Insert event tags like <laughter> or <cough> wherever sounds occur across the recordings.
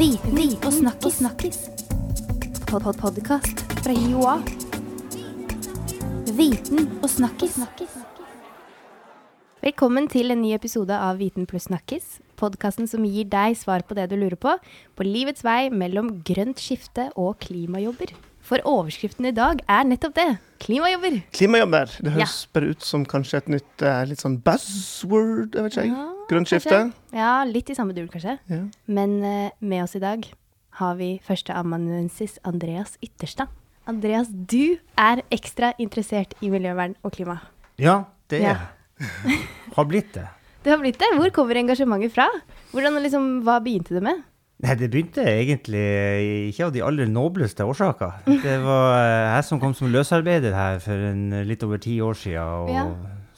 Viten og snakkis. snakkis. Pod -pod Podkast fra Joa. Viten og snakkis. Velkommen til en ny episode av Viten pluss snakkis. Podkasten som gir deg svar på det du lurer på, på livets vei mellom grønt skifte og klimajobber. For overskriften i dag er nettopp det. Klimajobber. Klimajobber. Det høres bare ut som kanskje et nytt eh, litt sånn buzzword, jeg vet ikke jeg. Ja, Grønt skifte. Ja, litt i samme dur, kanskje. Ja. Men uh, med oss i dag har vi førsteamanuensis Andreas Ytterstad. Andreas, du er ekstra interessert i miljøvern og klima. Ja, det Ja. er <laughs> Har blitt det. <laughs> Det har blitt det. Hvor kommer engasjementet fra? Hvordan, liksom, hva begynte det med? Nei, det begynte egentlig ikke av de aller nobleste årsaker. Det var eh, jeg som kom som løsarbeider her for en, litt over ti år siden og Ja.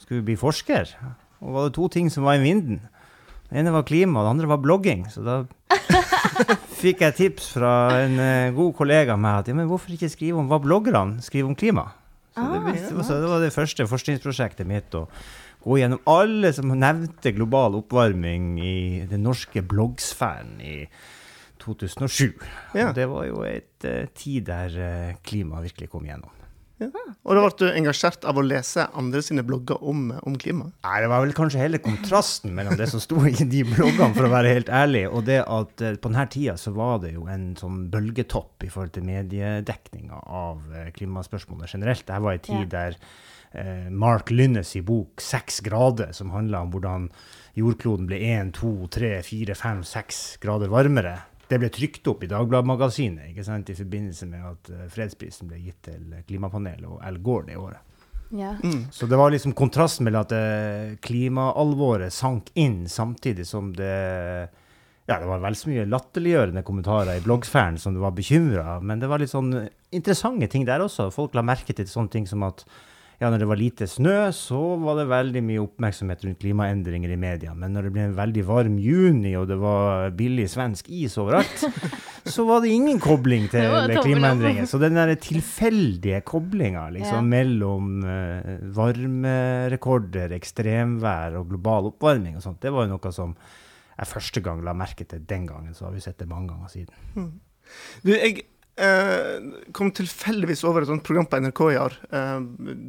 skulle bli forsker. Og var det to ting som var i vinden. Det ene var klima, og det andre var blogging. Så da <laughs> fikk jeg tips fra en eh, god kollega med at ja, men hvorfor ikke skrive om hva bloggerne skriver om klima? Så det, Ah, ble- så det var det første forskningsprosjektet mitt. å gå gjennom alle som nevnte global oppvarming i den norske bloggsfæren i 2007. Ja. Og det var jo et uh, tid der uh, klima virkelig kom gjennom. Ja. Og da ble du engasjert av å lese andre sine blogger om, om klima? Nei, det var vel kanskje heller kontrasten mellom det som sto i de bloggene, for å være helt ærlig, og det at eh, på denne tida så var det jo en sånn bølgetopp i forhold til mediedekninga av eh, klimaspørsmålet generelt. Dette var en tid Ja. der eh, Mark Lynnes i bok 'Seks grader', som handla om hvordan jordkloden ble 1, 2, 3, 4, 5, 6 grader varmere. Det ble trykt opp i Dagbladet-magasinet ikke sant, i forbindelse med at eh, fredsprisen ble gitt til klimapanelet og Al Gore det året. Ja. Mm. Så det var liksom kontrasten mellom at eh, klimaalvoret sank inn, samtidig som det ja, det var vel så mye latterliggjørende kommentarer i bloggsfæren som det var bekymra, men det var litt sånn interessante ting der også. Folk la merke til sånne ting som at ja, når det var lite snø, så var det veldig mye oppmerksomhet rundt klimaendringer i media. Men når det ble en veldig varm juni, og det var billig svensk is overalt, <laughs> så var det ingen kobling til klimaendringer. Så den der tilfeldige koblinga liksom, Ja. mellom uh, varmerekorder, ekstremvær og global oppvarming og sånt, det var jo noe som jeg første gang la merke til den gangen. Så har vi sett det mange ganger siden. Du, jeg eh, kom tilfeldigvis over et sånt program på NRK i år, eh,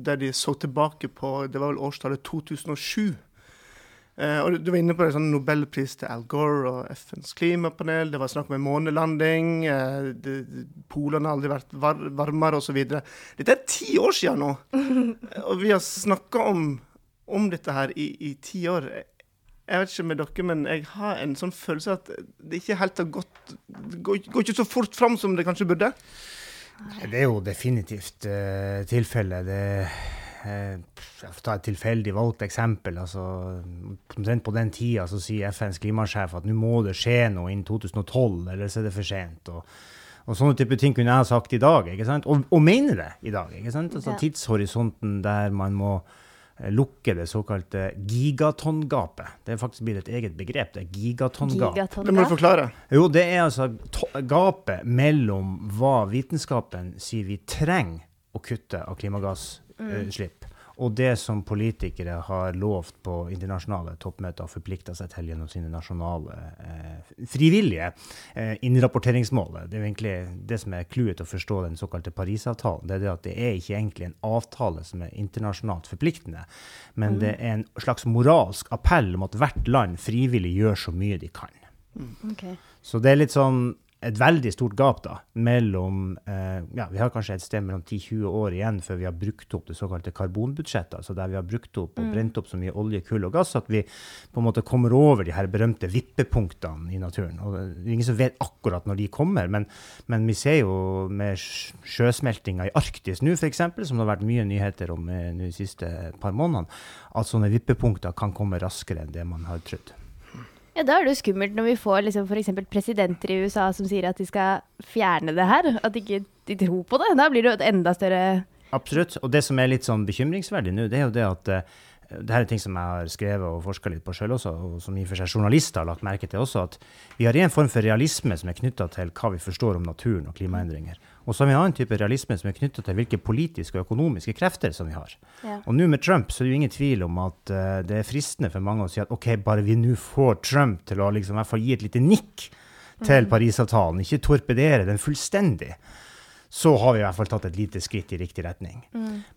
der de så tilbake på Det var vel årstallet 2007. Eh, og du, du var inne på det, sånn Nobelpris til Al Gore og FNs klimapanel. Det var snakk om en månelanding. Eh, det- Polene har aldri vært var, varmere, osv. Dette er ti år siden nå. <laughs> og vi har snakka om, om dette her i, i ti år. Jeg vet ikke med dere, men jeg har en sånn følelse at det ikke helt har gått går, går ikke så fort fram som det kanskje burde. Det er jo definitivt uh, tilfellet. Det eh, Jeg får ta et tilfeldig valgt eksempel. altså Omtrent på den tida så sier FNs klimasjef at nå må det skje noe innen 2012, eller så er det for sent. Og, og sånne type ting kunne jeg ha sagt i dag, ikke sant? Og, og mener det i dag. ikke sant? Altså Tidshorisonten der man må eh, lukke det såkalte gigatongapet. Det er faktisk blitt et eget begrep. det er gigatongap. Gigaton. Det må du forklare. Jo, det er altså gapet mellom hva vitenskapen sier vi trenger å kutte av klimagassutslipp, og det som politikere har lovt på internasjonale toppmøter og forplikta seg til gjennom sine nasjonale eh, frivillige eh, innrapporteringsmål. Det er jo egentlig det som er clouet til å forstå den såkalte Parisavtalen. Det er det at det er ikke egentlig en avtale som er internasjonalt forpliktende, men det er en slags moralsk appell om at hvert land frivillig gjør så mye de kan. Ok. Så det er litt sånn et veldig stort gap da, mellom eh, ja, Vi har kanskje et sted mellom 10-20 år igjen før vi har brukt opp det såkalte karbonbudsjettet. Altså der vi har brukt opp og brent opp så mye olje, kull og gass at vi på en måte kommer over de her berømte vippepunktene i naturen. Og det er ingen som vet akkurat når de kommer, men, men vi ser jo med sjøsmeltinga i Arktis nå f.eks., som det har vært mye nyheter om eh, de siste par månedene, at sånne vippepunkter kan komme raskere enn det man har trodd. Ja, da er det jo skummelt når vi får liksom f.eks. presidenter i USA som sier at de skal fjerne det her. At de ikke de tror på det. Da blir det jo et enda større Absolutt. Og det som er litt sånn bekymringsverdig nå, det er jo det at det her er ting som jeg har skrevet og forska litt på sjøl også, og som i og for seg journalister har lagt merke til også, at vi har en form for realisme som er knytta til hva vi forstår om naturen og klimaendringer. Og så har vi en annen type realisme som er knytta til hvilke politiske og økonomiske krefter som vi har. Ja. Og nå med Trump så er det jo ingen tvil om at uh, det er fristende for mange å si at OK, bare vi nå får Trump til å liksom i hvert fall gi et lite nikk til Parisavtalen, ikke torpedere den fullstendig, så har vi i hvert fall tatt et lite skritt i riktig retning.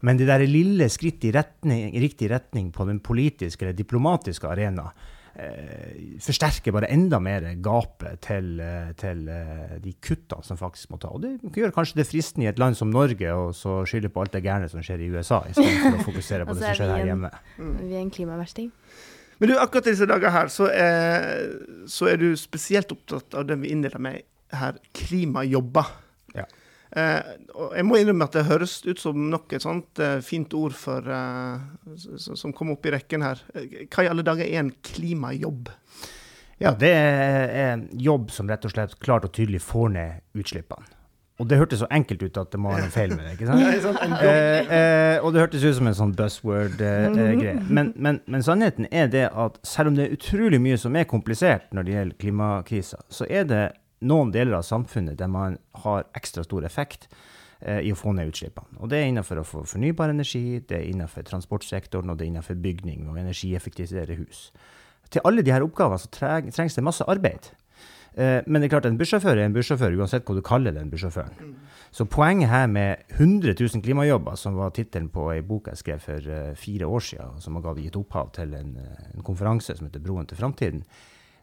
Men det der lille skritt i, retning, i riktig retning på den politiske eller diplomatiske arena eh, forsterker bare enda mer gapet til, eh, til eh, de kuttene som faktisk må ta. Og det gjør kanskje det fristende i et land som Norge å så skylde på alt det gærne som skjer i USA, istedenfor å fokusere på <laughs> altså, det som er skjer her en- hjemme. Vi er en klimaversting. Men du, akkurat i disse dager her, så er, så er du spesielt opptatt av det vi innleder med her, klimajobber. Eh, jeg må innrømme at det høres ut som nok et sånt eh, fint ord for, eh, som kom opp i rekken her. Eh, Hva i alle dager er en klimajobb? Ja, det er en jobb som rett og slett klart og tydelig får ned utslippene. Og det hørtes så enkelt ut at det må være noe feil med det. ikke sant? <laughs> Eh, eh, og det hørtes ut som en sånn buzzword-greie. men, men, men sannheten er det at selv om det er utrolig mye som er komplisert når det gjelder klimakrisa, så er det noen deler av samfunnet der man har ekstra stor effekt eh, i å få ned utslippene. Og det er innenfor å få fornybar energi, det er innenfor transportsektoren, og det er innenfor bygning og energieffektivisere hus. Til alle disse oppgavene så trengs det masse arbeid. Eh, men det er klart en bussjåfør er en bussjåfør, uansett hva du kaller den bussjåføren. Så poenget her med 100 000 klimajobber, som var tittelen på ei bok jeg skrev for eh, fire år siden, som har gitt opphav til en, en konferanse som heter Broen til framtiden,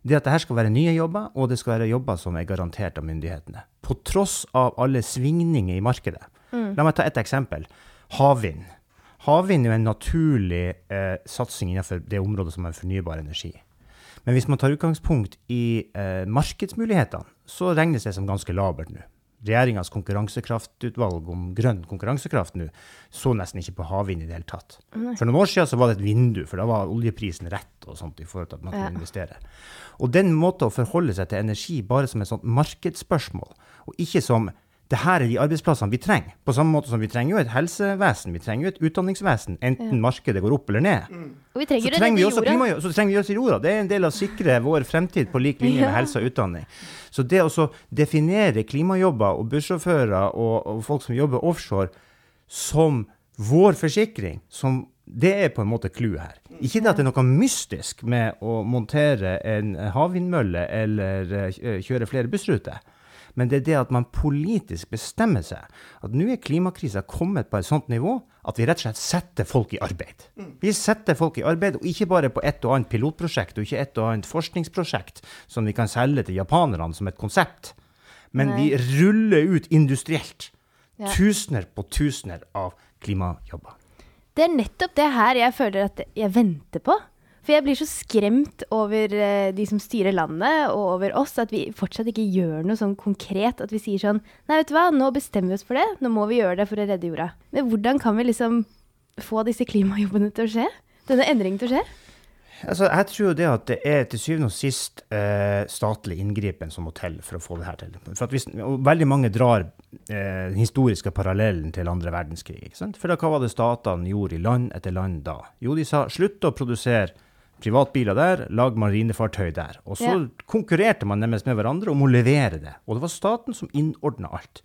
det at det her skal være nye jobber, og det skal være jobber som er garantert av myndighetene. På tross av alle svingninger i markedet. La meg ta et eksempel. Havvind. Havvind er jo en naturlig eh, satsing innenfor det området som er fornybar energi. Men hvis man tar utgangspunkt i eh, markedsmulighetene, så regnes det som ganske labert nå. Regjeringas konkurransekraftutvalg om grønn konkurransekraft nå så nesten ikke på havvind i det hele tatt. For noen år siden så var det et vindu, for da var oljeprisen rett og sånt i forhold til at man kunne Ja. investere. Og den måten å forholde seg til energi bare som et sånt markedsspørsmål, og ikke som det her er de arbeidsplassene vi trenger. På samme måte som vi trenger jo et helsevesen, vi trenger jo et utdanningsvesen, enten markedet går opp eller ned. Og vi Så trenger å trenger vi også jorda. klimajobb. Så trenger vi også jorda. Det er en del av å sikre vår fremtid på lik linje med helse og utdanning. Så det å så definere klimajobber og bussjåfører og, og folk som jobber offshore som vår forsikring, som det er på en måte clouet her. Ikke det at det er noe mystisk med å montere en havvindmølle eller eh, kjøre flere bussruter. Men det er det at man politisk bestemmer seg at nå er klimakrisa kommet på et sånt nivå at vi rett og slett setter folk i arbeid. Vi setter folk i arbeid, og ikke bare på et og annet pilotprosjekt og ikke et og annet forskningsprosjekt som vi kan selge til japanerne som et konsept. Men Nei. vi ruller ut industrielt Ja. tusener på tusener av klimajobber. Det er nettopp det her jeg føler at jeg venter på. For jeg blir så skremt over eh, de som styrer landet, og over oss, at vi fortsatt ikke gjør noe sånn konkret. At vi sier sånn Nei, vet du hva, nå bestemmer vi oss for det. Nå må vi gjøre det for å redde jorda. Men hvordan kan vi liksom få disse klimajobbene til å skje? Denne endringen til å skje? Altså, jeg tror jo det at det er til syvende og sist eh, statlig inngripen som må til for å få det her til. For hvis, veldig mange drar eh, den historiske parallellen til andre verdenskrig. Ikke sant? For da, hva var det statene gjorde i land etter land da? Jo, de sa slutt å produsere privatbiler der, lag marinefartøy der. Og så Ja. konkurrerte man nærmest med hverandre om å levere det. Og det var staten som innordna alt.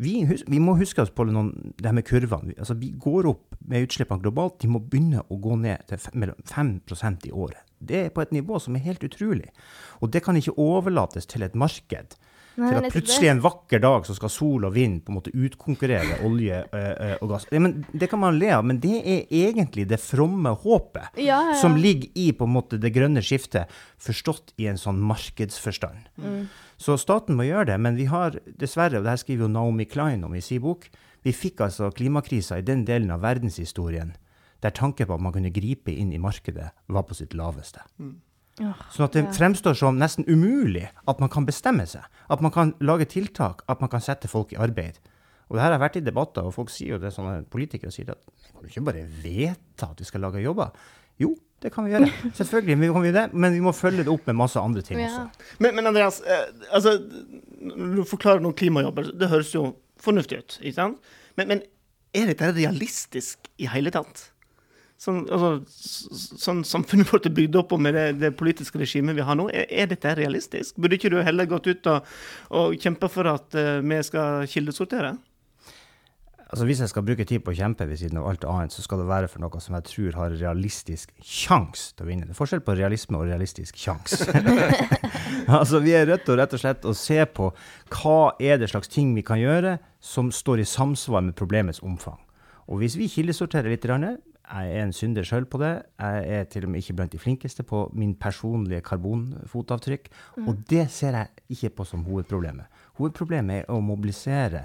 Vi, vi må huske oss på noen, det her med kurvene. Vi, altså, vi går opp med utslippene globalt. De må begynne å gå ned til 5, mellom 5 i året. Det er på et nivå som er helt utrolig. Og det kan ikke overlates til et marked. Til at plutselig en vakker dag så skal sol og vind på en måte utkonkurrere olje eh, eh, og gass. Ja, men det kan man le av, men det er egentlig det fromme håpet Ja, ja, ja. som ligger i på en måte det grønne skiftet, forstått i en sånn markedsforstand. Mm. Så staten må gjøre det, men vi har dessverre, og det her skriver jo Naomi Klein om i sin bok, vi fikk altså klimakrisa i den delen av verdenshistorien der tanken på at man kunne gripe inn i markedet, var på sitt laveste. Åh, Sånn at det fremstår som nesten umulig at man kan bestemme seg. At man kan lage tiltak, at man kan sette folk i arbeid. Og det her har vært i debatter, og folk sier jo det, sånne politikere sier at kan du ikke bare vedta at vi skal lage jobber? Jo, det kan vi gjøre. <laughs> Selvfølgelig vi kan vi det, men vi må følge det opp med masse andre ting Ja. Men, men Andreas, eh, altså, når du forklarer noen klimajobber, det høres jo fornuftig ut. ikke sant? Men, men er dette realistisk i hele tatt? Sånn, altså, sånn samfunnet vårt er bygd opp og med det, det politiske regimet vi har nå, er, er dette realistisk? Burde ikke du heller gått ut og, og kjempa for at uh, vi skal kildesortere? Altså Hvis jeg skal bruke tid på å kjempe ved siden av alt annet, så skal det være for noe som jeg tror har realistisk sjanse til å vinne. Det er forskjell på realisme og realistisk sjanse. <laughs> <laughs> altså, vi er rødt til rett og slett å se på hva er det slags ting vi kan gjøre som står i samsvar med problemets omfang. Og hvis vi kildesorterer litt, jeg er en synder sjøl på det, jeg er til og med ikke blant de flinkeste på min personlige karbonfotavtrykk, mm. og det ser jeg ikke på som hovedproblemet. Hovedproblemet er å mobilisere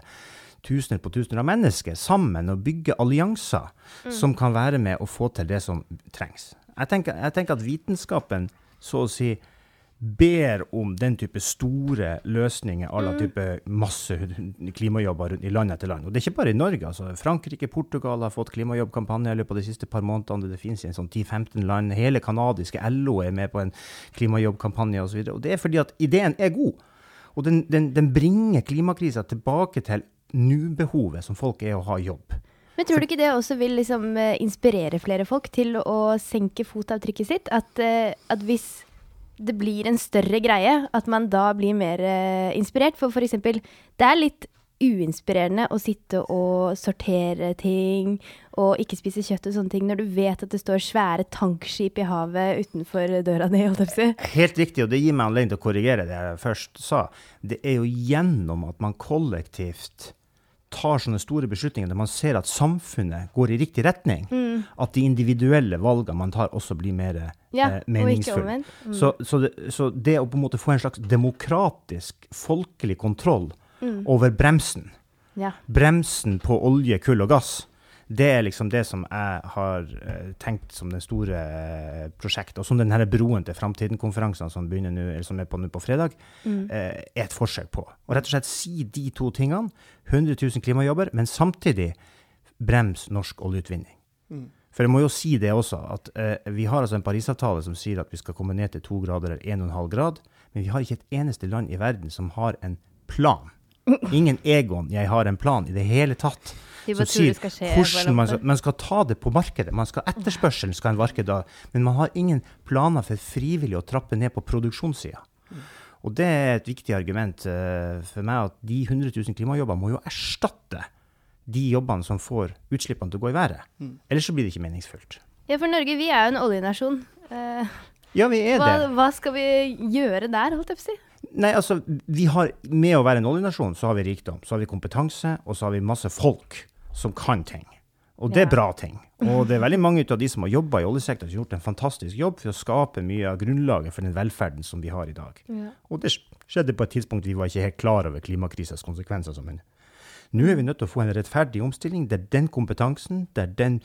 tusener på tusener av mennesker sammen og bygge allianser mm. som kan være med å få til det som trengs. Jeg tenker, jeg tenker, at vitenskapen så å si ber om den type store løsninger à la mm. type masse klimajobber i land etter land. Og det er ikke bare i Norge. altså Frankrike, Portugal har fått klimajobbkampanje i løpet av de siste par månedene. Det finnes i en sånn 10-15 land. Hele kanadiske LO er med på en klimajobbkampanje osv. Det er fordi at ideen er god. Og den, den, den bringer klimakrisa tilbake til nå-behovet som folk er å ha jobb. Men tror du ikke det også vil liksom eh, inspirere flere folk til å senke fotavtrykket sitt? At, eh, at, hvis det blir en større greie, at man da blir mer eh, inspirert? For f.eks. det er litt uinspirerende å sitte og sortere ting og ikke spise kjøtt og sånne ting, når du vet at det står svære tankskip i havet utenfor døra di? Helt riktig, og det gir meg anledning til å korrigere det jeg først sa. Det er jo gjennom at man kollektivt tar sånne store beslutninger der man ser at samfunnet går i riktig retning, mm. at de individuelle valgene man tar, også blir mer ja, eh, meningsfulle. Mm. Så, så, så, det å på en måte få en slags demokratisk, folkelig kontroll mm. over bremsen, ja. bremsen på olje, kull og gass, det er liksom det som jeg har uh, tenkt som det store uh, prosjektet. Og som denne broen til Framtiden-konferansen som, som, er på nå på fredag, mm. uh, er et forsøk på. Og rett og slett si de to tingene. 100 000 klimajobber, men samtidig brems norsk oljeutvinning. Mm. For jeg må jo si det også, at vi har altså en Parisavtale som sier at vi skal komme ned til to grader eller 1,5 grad, men vi har ikke et eneste land i verden som har en plan. <laughs> Ingen Egon 'jeg har en plan' i det hele tatt som sier hvordan man skal, man skal, ta det på markedet. Man skal Etterspørselen skal en marked da, men man har ingen planer for frivillig å trappe ned på produksjonssida. Og det er et viktig argument uh, for meg at de 100 000 klimajobber må jo erstatte de jobbene som får utslippene til å gå i været. Mm. Ellers så blir det ikke meningsfullt. Ja, for Norge, vi er jo en oljenasjon. Uh, ja, vi er hva, det. Hva skal vi gjøre der, holdt jeg på å si? Nei, altså, vi har, Med å være en oljenasjon, så har vi rikdom, så har vi kompetanse, og så har vi masse folk som kan ting. Og det er bra ting. Og det er veldig mange av de som har jobba i oljesektoren, som har gjort en fantastisk jobb for å skape mye av grunnlaget for den velferden som vi har i dag. Ja. Og det skjedde på et tidspunkt vi var ikke helt klar over klimakrisas konsekvenser. som en. Nå er vi nødt til å få en rettferdig omstilling der den kompetansen, der den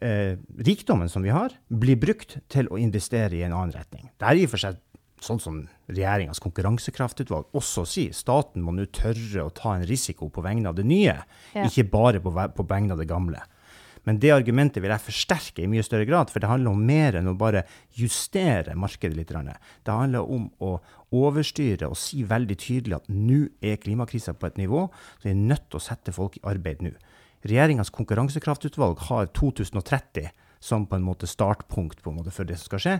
eh, rikdommen som vi har, blir brukt til å investere i en annen retning. Det er i og for seg sånn som regjeringas konkurransekraftutvalg også sier, staten må nå tørre å ta en risiko på vegne av det nye, ja. ikke bare på, på vegne av det gamle. Men det argumentet vil jeg forsterke i mye større grad, for det handler om mer enn å bare justere markedet litt. Det handler om å overstyre og si veldig tydelig at nå er klimakrisa på et nivå, så vi er nødt til å sette folk i arbeid nå. Regjeringas konkurransekraftutvalg har 2030 som på en måte startpunkt på en måte for det som skal skje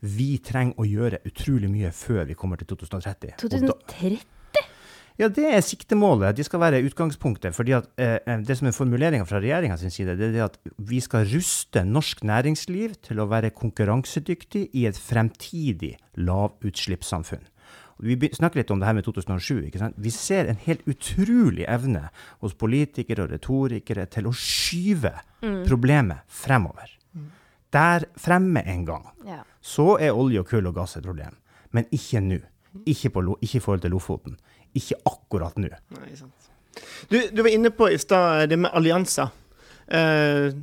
vi trenger å gjøre utrolig mye før vi kommer til 2030. 2030? Ja, det er siktemålet. De skal være utgangspunktet. fordi at eh, eh Det som er formuleringa fra regjeringa sin side, det er det at vi skal ruste norsk næringsliv til å være konkurransedyktig i et fremtidig lavutslippssamfunn. Vi snakker litt om det her med 2007. ikke sant? Vi ser en helt utrolig evne hos politikere og retorikere til å skyve mm. problemet fremover. Der fremme en gang. Ja så er olje og kull og gass et problem. Men ikke nå. Ikke, ikke i forhold til Lofoten. Ikke akkurat nå. Du, du, var inne på i stad det med allianser. Eh,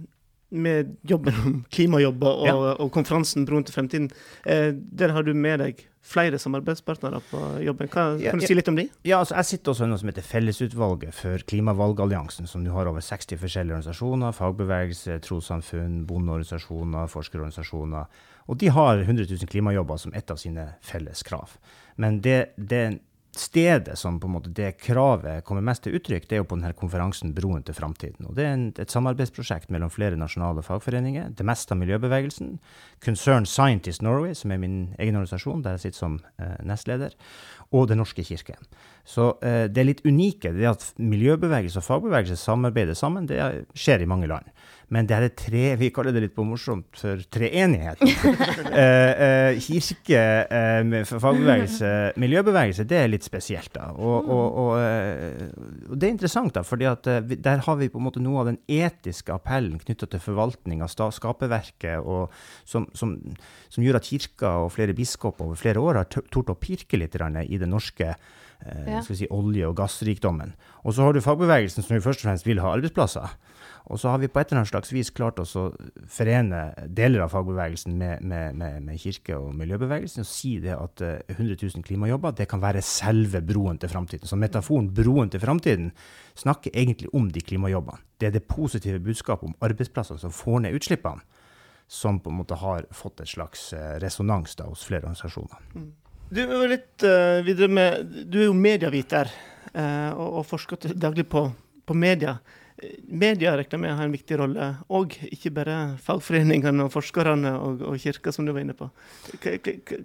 med jobben om <laughs> klimajobber og, ja. og, konferansen Broen til fremtiden. Eh, der har du med deg flere samarbeidspartnere på jobben. Hva, ja, kan du si litt om de? Ja, altså, Jeg sitter også i noe som heter Fellesutvalget for klimavalgalliansen, som nå har over 60 forskjellige organisasjoner. Fagbevegelse, trossamfunn, bondeorganisasjoner, forskerorganisasjoner. Og de har 100 000 klimajobber som et av sine felles krav. Men det, det stedet som på en måte det kravet kommer mest til uttrykk, det er jo på denne konferansen Broen til framtiden. Og det er en, et samarbeidsprosjekt mellom flere nasjonale fagforeninger, det meste av miljøbevegelsen, Concern Scientist Norway, som er min egen organisasjon, der jeg sitter som eh, nestleder, og Den norske kirke. Så eh, det er litt unike, det at miljøbevegelse og fagbevegelse samarbeider sammen, det skjer i mange land. Men det er tre, <laughs> vi kaller det litt på morsomt for treenighet. <laughs> eh, eh, kirke, eh, fagbevegelse, miljøbevegelse, det er litt spesielt. da. Og, og, og, eh, og det er interessant, da, fordi at eh, der har vi på en måte noe av den etiske appellen knytta til forvaltning av skaperverket, som, som, som, gjør at kirka og flere biskoper over flere år har tort å pirke litt i det norske eh, si, olje- og gassrikdommen. Og så har du fagbevegelsen, som først og fremst vil ha arbeidsplasser. Og så har vi på et eller annet slags vis klart oss å forene deler av fagbevegelsen med, med, med, med kirke- og miljøbevegelsen og si det at uh, 100 000 klimajobber det kan være selve broen til framtiden. Så metaforen 'broen til framtiden' snakker egentlig om de klimajobbene. Det er det positive budskapet om arbeidsplasser som får ned utslippene, som på en måte har fått et slags uh, resonans da, hos flere organisasjoner. Mm. Du litt uh, videre med, du er jo medieviter og, og forsker daglig på, på media. Media regner med har en viktig rolle, og ikke bare fagforeningene og forskerne og, og kirka, som du var inne på. Hva, hva,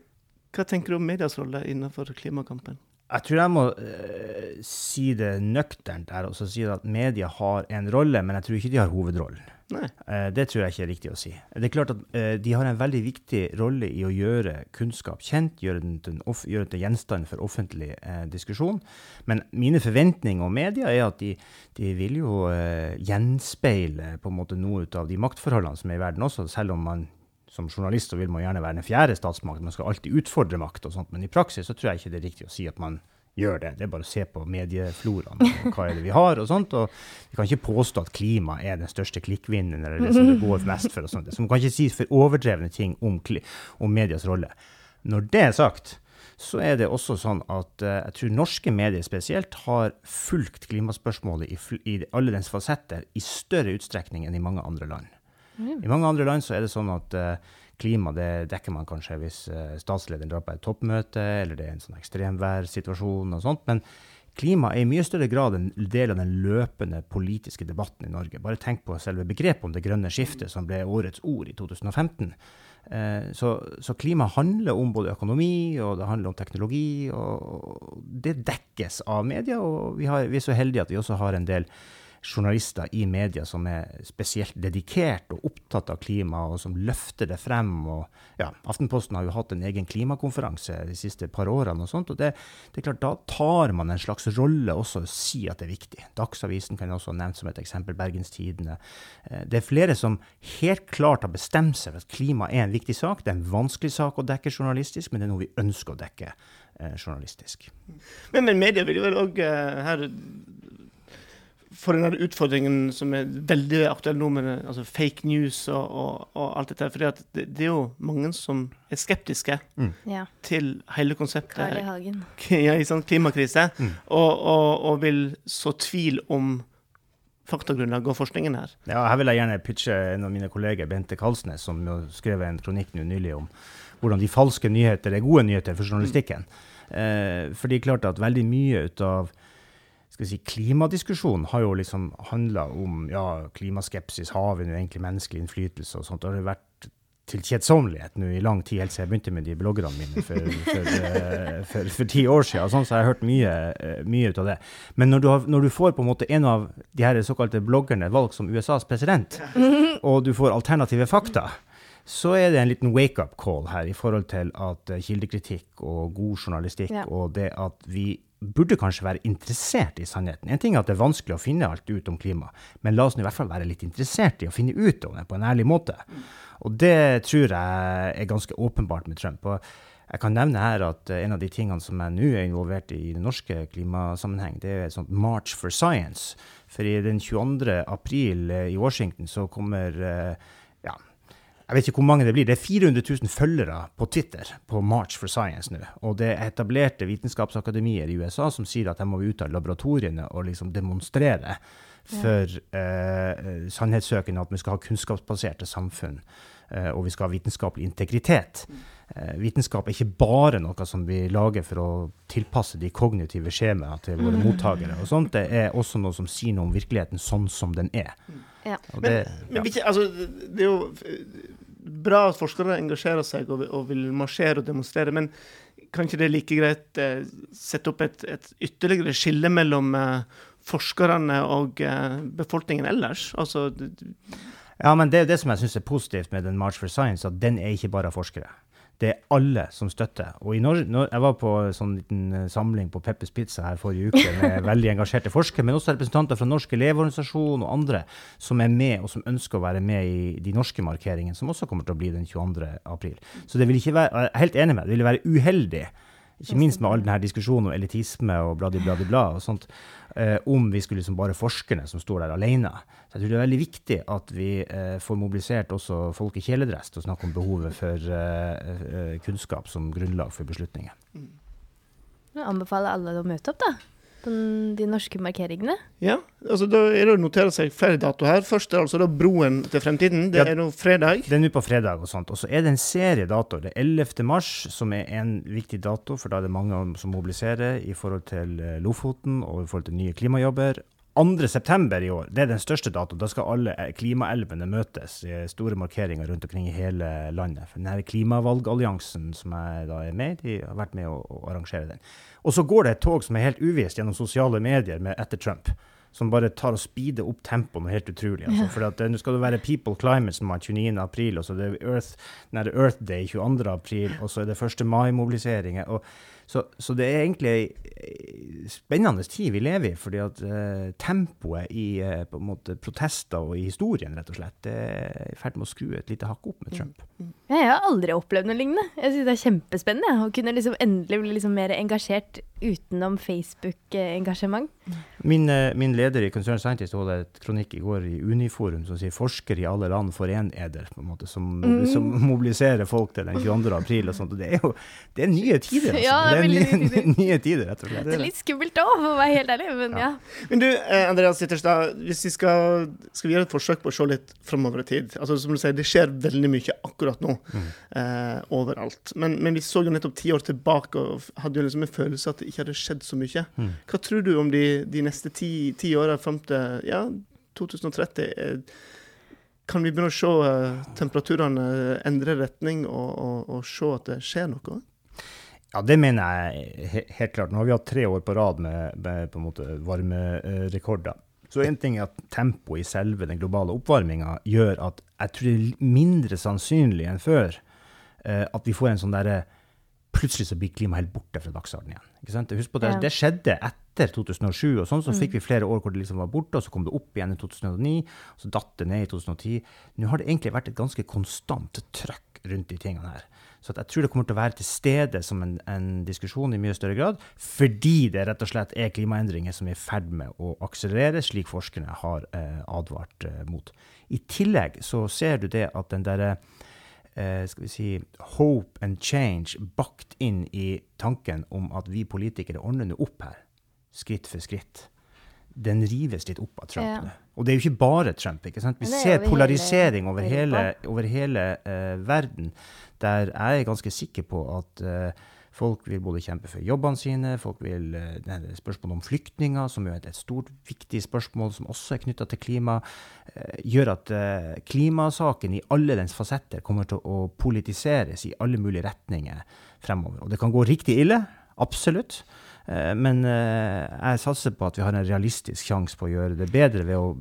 hva tenker du om medias rolle innenfor klimakampen? Jeg tror jeg må uh, si det nøkternt der og si at media har en rolle, men jeg tror ikke de har hovedrollen. Uh, det tror jeg ikke er riktig å si. Det er klart at uh, De har en veldig viktig rolle i å gjøre kunnskap kjent, gjøre den til, gjøre den til gjenstand for offentlig uh, diskusjon. Men mine forventninger om media er at de, de vil jo gjenspeile på en måte noe av de maktforholdene som er i verden også, selv om man som journalist så vil man gjerne være den fjerde statsmakt. Man skal alltid utfordre makt og sånt, men i praksis så tror jeg ikke det er riktig å si at man gjør det. Det er bare å se på mediefloraen. Hva er det vi har og sånt. Og vi kan ikke påstå at klima er den største klikkvinneren, eller det som det går mest for. og sånt. Så man kan ikke si for overdrevne ting om, om medias rolle. Når det er sagt, så er det også sånn at uh, jeg tror norske medier spesielt har fulgt klimaspørsmålet i, i alle dens fasetter i større utstrekning enn i mange andre land. Mm. I mange andre land så er det sånn at uh, klima det dekker man kanskje hvis uh, statslederen drar på et toppmøte, eller det er en sånn ekstremværsituasjon og sånt. Men klima er i mye større grad en del av den løpende politiske debatten i Norge. Bare tenk på selve begrepet om det grønne skiftet, som ble årets ord i 2015. Uh, så, så, klima handler om både økonomi og det handler om teknologi. og Det dekkes av media, og vi, har, vi er så heldige at vi også har en del journalister i media som er spesielt dedikert og opptatt av klima, og som løfter det frem. Og, ja, Aftenposten har jo hatt en egen klimakonferanse de siste par årene. og sånt, og det, det, er klart, Da tar man en slags rolle også å si at det er viktig. Dagsavisen kan jeg også nevnt som et eksempel. Bergenstidene. Eh, det er flere som helt klart har bestemt seg for at klima er en viktig sak. Det er en vanskelig sak å dekke journalistisk, men det er noe vi ønsker å dekke eh, journalistisk. Men, men media vil jo vel òg uh, her for den utfordringen som er veldig aktuell nå, med altså fake news og, og, og alt dette. For det, det, er jo mange som er skeptiske mm. til hele konseptet. Ja, i sånn klimakrise, mm. og, og, vil så tvil om faktagrunnlag og forskningen her. Ja, Her vil jeg gjerne pitche en av mine kolleger, Bente Kalsnes, som skrev en kronikk nylig om hvordan de falske nyheter er gode nyheter for journalistikken. Mm. Eh, for det er klart at veldig mye ut av skal si, klimadiskusjonen har jo liksom handla om ja, klimaskepsis, har vi nå egentlig menneskelig innflytelse og sånt. Det har vært til kjedsommelighet nå i lang tid, helt siden jeg begynte med de bloggerne mine for, for, uh, for, for ti år siden. Sånn, så har hørt mye, uh, mye ut av det. Men når du, har, når du, får på en måte en av de her såkalte bloggerne valgt som USAs president, og du får alternative fakta, så er det en liten wake-up call her i forhold til at uh, kildekritikk og god journalistikk ja. og det at vi burde kanskje være interessert i sannheten. En ting er at det er vanskelig å finne alt ut om klima, men la oss i hvert fall være litt interessert i å finne ut om det på en ærlig måte. Og det tror jeg er ganske åpenbart med Trump. Og jeg kan nevne her at en av de tingene som jeg nå er involvert i i den norske klimasammenheng, det er et sånt March for Science. For i den 22. april i Washington så kommer ja, jeg vet ikke hvor mange det blir. Det er 400 000 følgere på Twitter på March for Science nå. Og det er etablerte vitenskapsakademier i USA som sier at de må ut av laboratoriene og liksom demonstrere for eh, sannhetssøkende at vi skal ha kunnskapsbaserte samfunn. eh, og vi skal ha vitenskapelig integritet. Eh, vitenskap er ikke bare noe som vi lager for å tilpasse de kognitive skjemaene til våre Mm. mottakere. og sånt. Det er også noe som sier noe om virkeligheten sånn som den er. Ja. Det, Men, men ikke, altså, det er jo bra at forskere engasjerer seg og, og vil marsjere og demonstrere, men kan ikke det like greit eh, sette opp et, et ytterligere skille mellom eh, forskerne og eh, befolkningen ellers? Altså, Ja, men det er det som jeg syns er positivt med den March for Science, at den er ikke bare av forskere. Det er alle som støtter. Og i Norge, Jeg var på sånn liten eh, samling på Peppers Pizza her forrige uke med <laughs> veldig engasjerte forskere, men også representanter fra Norsk elevorganisasjon og andre som er med, og som ønsker å være med i de norske markeringene, som også kommer til å bli den 22. april. Så det vil ikke være, jeg er helt enig med deg, det ville være uheldig, ikke minst med all denne diskusjonen om elitisme og bladi, bladi, bla og sånt, eh, om vi skulle liksom bare forskerne som står der alene. Så jeg tror det er veldig viktig at vi eh, får mobilisert også folk i kjeledress til å snakke om behovet for eh, eh, kunnskap som grunnlag for beslutninger. Jeg anbefaler alle å møte opp, da. På den- de norske markeringene. ja, altså, da er det å notere seg flere datoer her. Først er altså da Broen til fremtiden. Det Ja. er nå fredag. Det er nå på fredag og sånt. Og så er det en serie datoer. Det er 11. mars, som er en viktig dato, for da er det mange som mobiliserer i forhold til eh, Lofoten og i forhold til nye klimajobber. 2. september i år, det er den største datoen. Da skal alle eh, klimaelvene møtes i store markeringer rundt omkring i hele landet. For denne klimavalgalliansen som jeg da er med i, har vært med å, å arrangere den. Og så går det et tog som er helt uvisst gjennom sosiale medier med etter Trump. Som bare tar og speeder opp tempoet noe helt utrolig. Altså. For at, eh, nå skal det være People Climate som er 29. april, og så er det Earth, nei, det Earth Day 22. april, og så er det 1. mai-mobiliseringer. og så, så det er egentlig ei spennende tid vi lever i, fordi at eh, tempoet i eh, på en måte protester og i historien rett og slett, er i ferd med å skru et lite hakk opp med Trump. Ja, jeg har aldri opplevd noe lignende. Jeg synes det er kjempespennende ja, å kunne liksom endelig bli liksom mer engasjert utenom Facebook-engasjement. Min, eh, min leder i Concern Scientist holdt et kronikk i går i Uniforum som sier 'forskere i alle land foren eder', på en måte, som, Mm. som mobiliserer folk til den 22. april og sånt. Og det er jo det er nye tider, altså. Ja, det veldig nye, nye <laughs> nye tider, rett og slett. Det er litt skummelt òg, for å være helt ærlig. Men ja. Men du, eh, Andreas Sitterstad, hvis vi skal, skal vi gjøre et forsøk på å se litt framover i tid altså Som du sier, det skjer veldig mye akkurat nå eh, overalt. Men, men vi så jo nettopp ti år tilbake og hadde jo liksom en følelse at det ikke hadde skjedd så mye. Mm. Hva tror du om de, de neste ti, ti åra fram til ja, 2030? Eh, kan vi begynne å se eh, temperaturene endre retning og, og, og se at det skjer noe? Ja, det mener jeg helt klart. Nå har vi hatt tre år på rad med, med på en måte varmerekorder. Så en ting er at tempoet i selve den globale oppvarminga gjør at jeg tror det er mindre sannsynlig enn før eh, at vi får en sånn derre Plutselig så blir klimaet helt borte fra dagsordenen igjen. Ikke sant? Husk på det, Ja. det skjedde etter 2007, og sånn så Mm. fikk vi flere år hvor det liksom var borte, og så kom det opp igjen i 2009, og så datt det ned i 2010. Nå har det egentlig vært et ganske konstant trøkk rundt de tingene her. Så jeg tror det kommer til å være til stede som en, en diskusjon i mye større grad, fordi det rett og slett er klimaendringer som er i ferd med å akselerere, slik forskerne har eh, advart eh, mot. I tillegg så ser du det at den derre eh, skal vi si, hope and change bakt inn i tanken om at vi politikere ordner nå opp her, skritt for skritt. Den rives litt opp av Trump. Ja. Og det er jo ikke bare Trump. ikke sant? Vi det er ser over hele polarisering over hele, over hele eh, verden, der jeg er ganske sikker på at eh, folk vil både kjempe for jobbene sine, folk vil eh, det er Spørsmålet om flyktninger, som jo er et stort, viktig spørsmål som også er knytta til klima, eh, gjør at eh, klimasaken i alle dens fasetter kommer til å politiseres i alle mulige retninger fremover. Og det kan gå riktig ille, absolutt. Eh, Men eh, jeg satser på at vi har en realistisk sjanse på å gjøre det bedre ved å,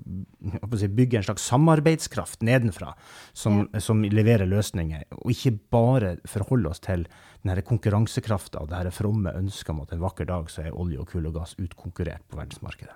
bygge en slags samarbeidskraft nedenfra som, som leverer løsninger, og ikke bare forholde oss til denne her konkurransekrafta og det her fromme ønsket om at en vakker dag så er olje og kull og gass utkonkurrert på verdensmarkedet.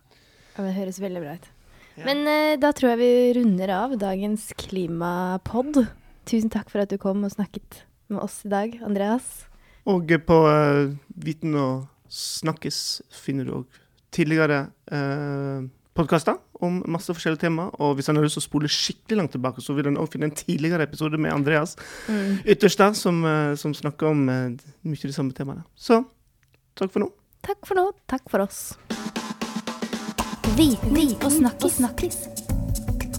Ja, Det høres veldig bra ut. Ja. Men eh, da tror jeg vi runder av dagens klimapod. Tusen takk for at du kom og snakket med oss i dag, Andreas. Og på eh, Viten og snakkes finner du òg tidligere eh, podkaster om masse forskjellige tema. Og hvis han har lyst til å spole skikkelig langt tilbake, så vil han òg finne en tidligere episode med Andreas Mm. Ytterstad, som, eh, som snakker om uh, mye av de samme temaene. Så takk for nå. Takk for nå. Takk for oss. Viten og snakkis.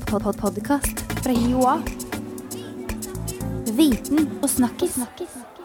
Pod -pod Podkast fra Joa. Viten og snakkis.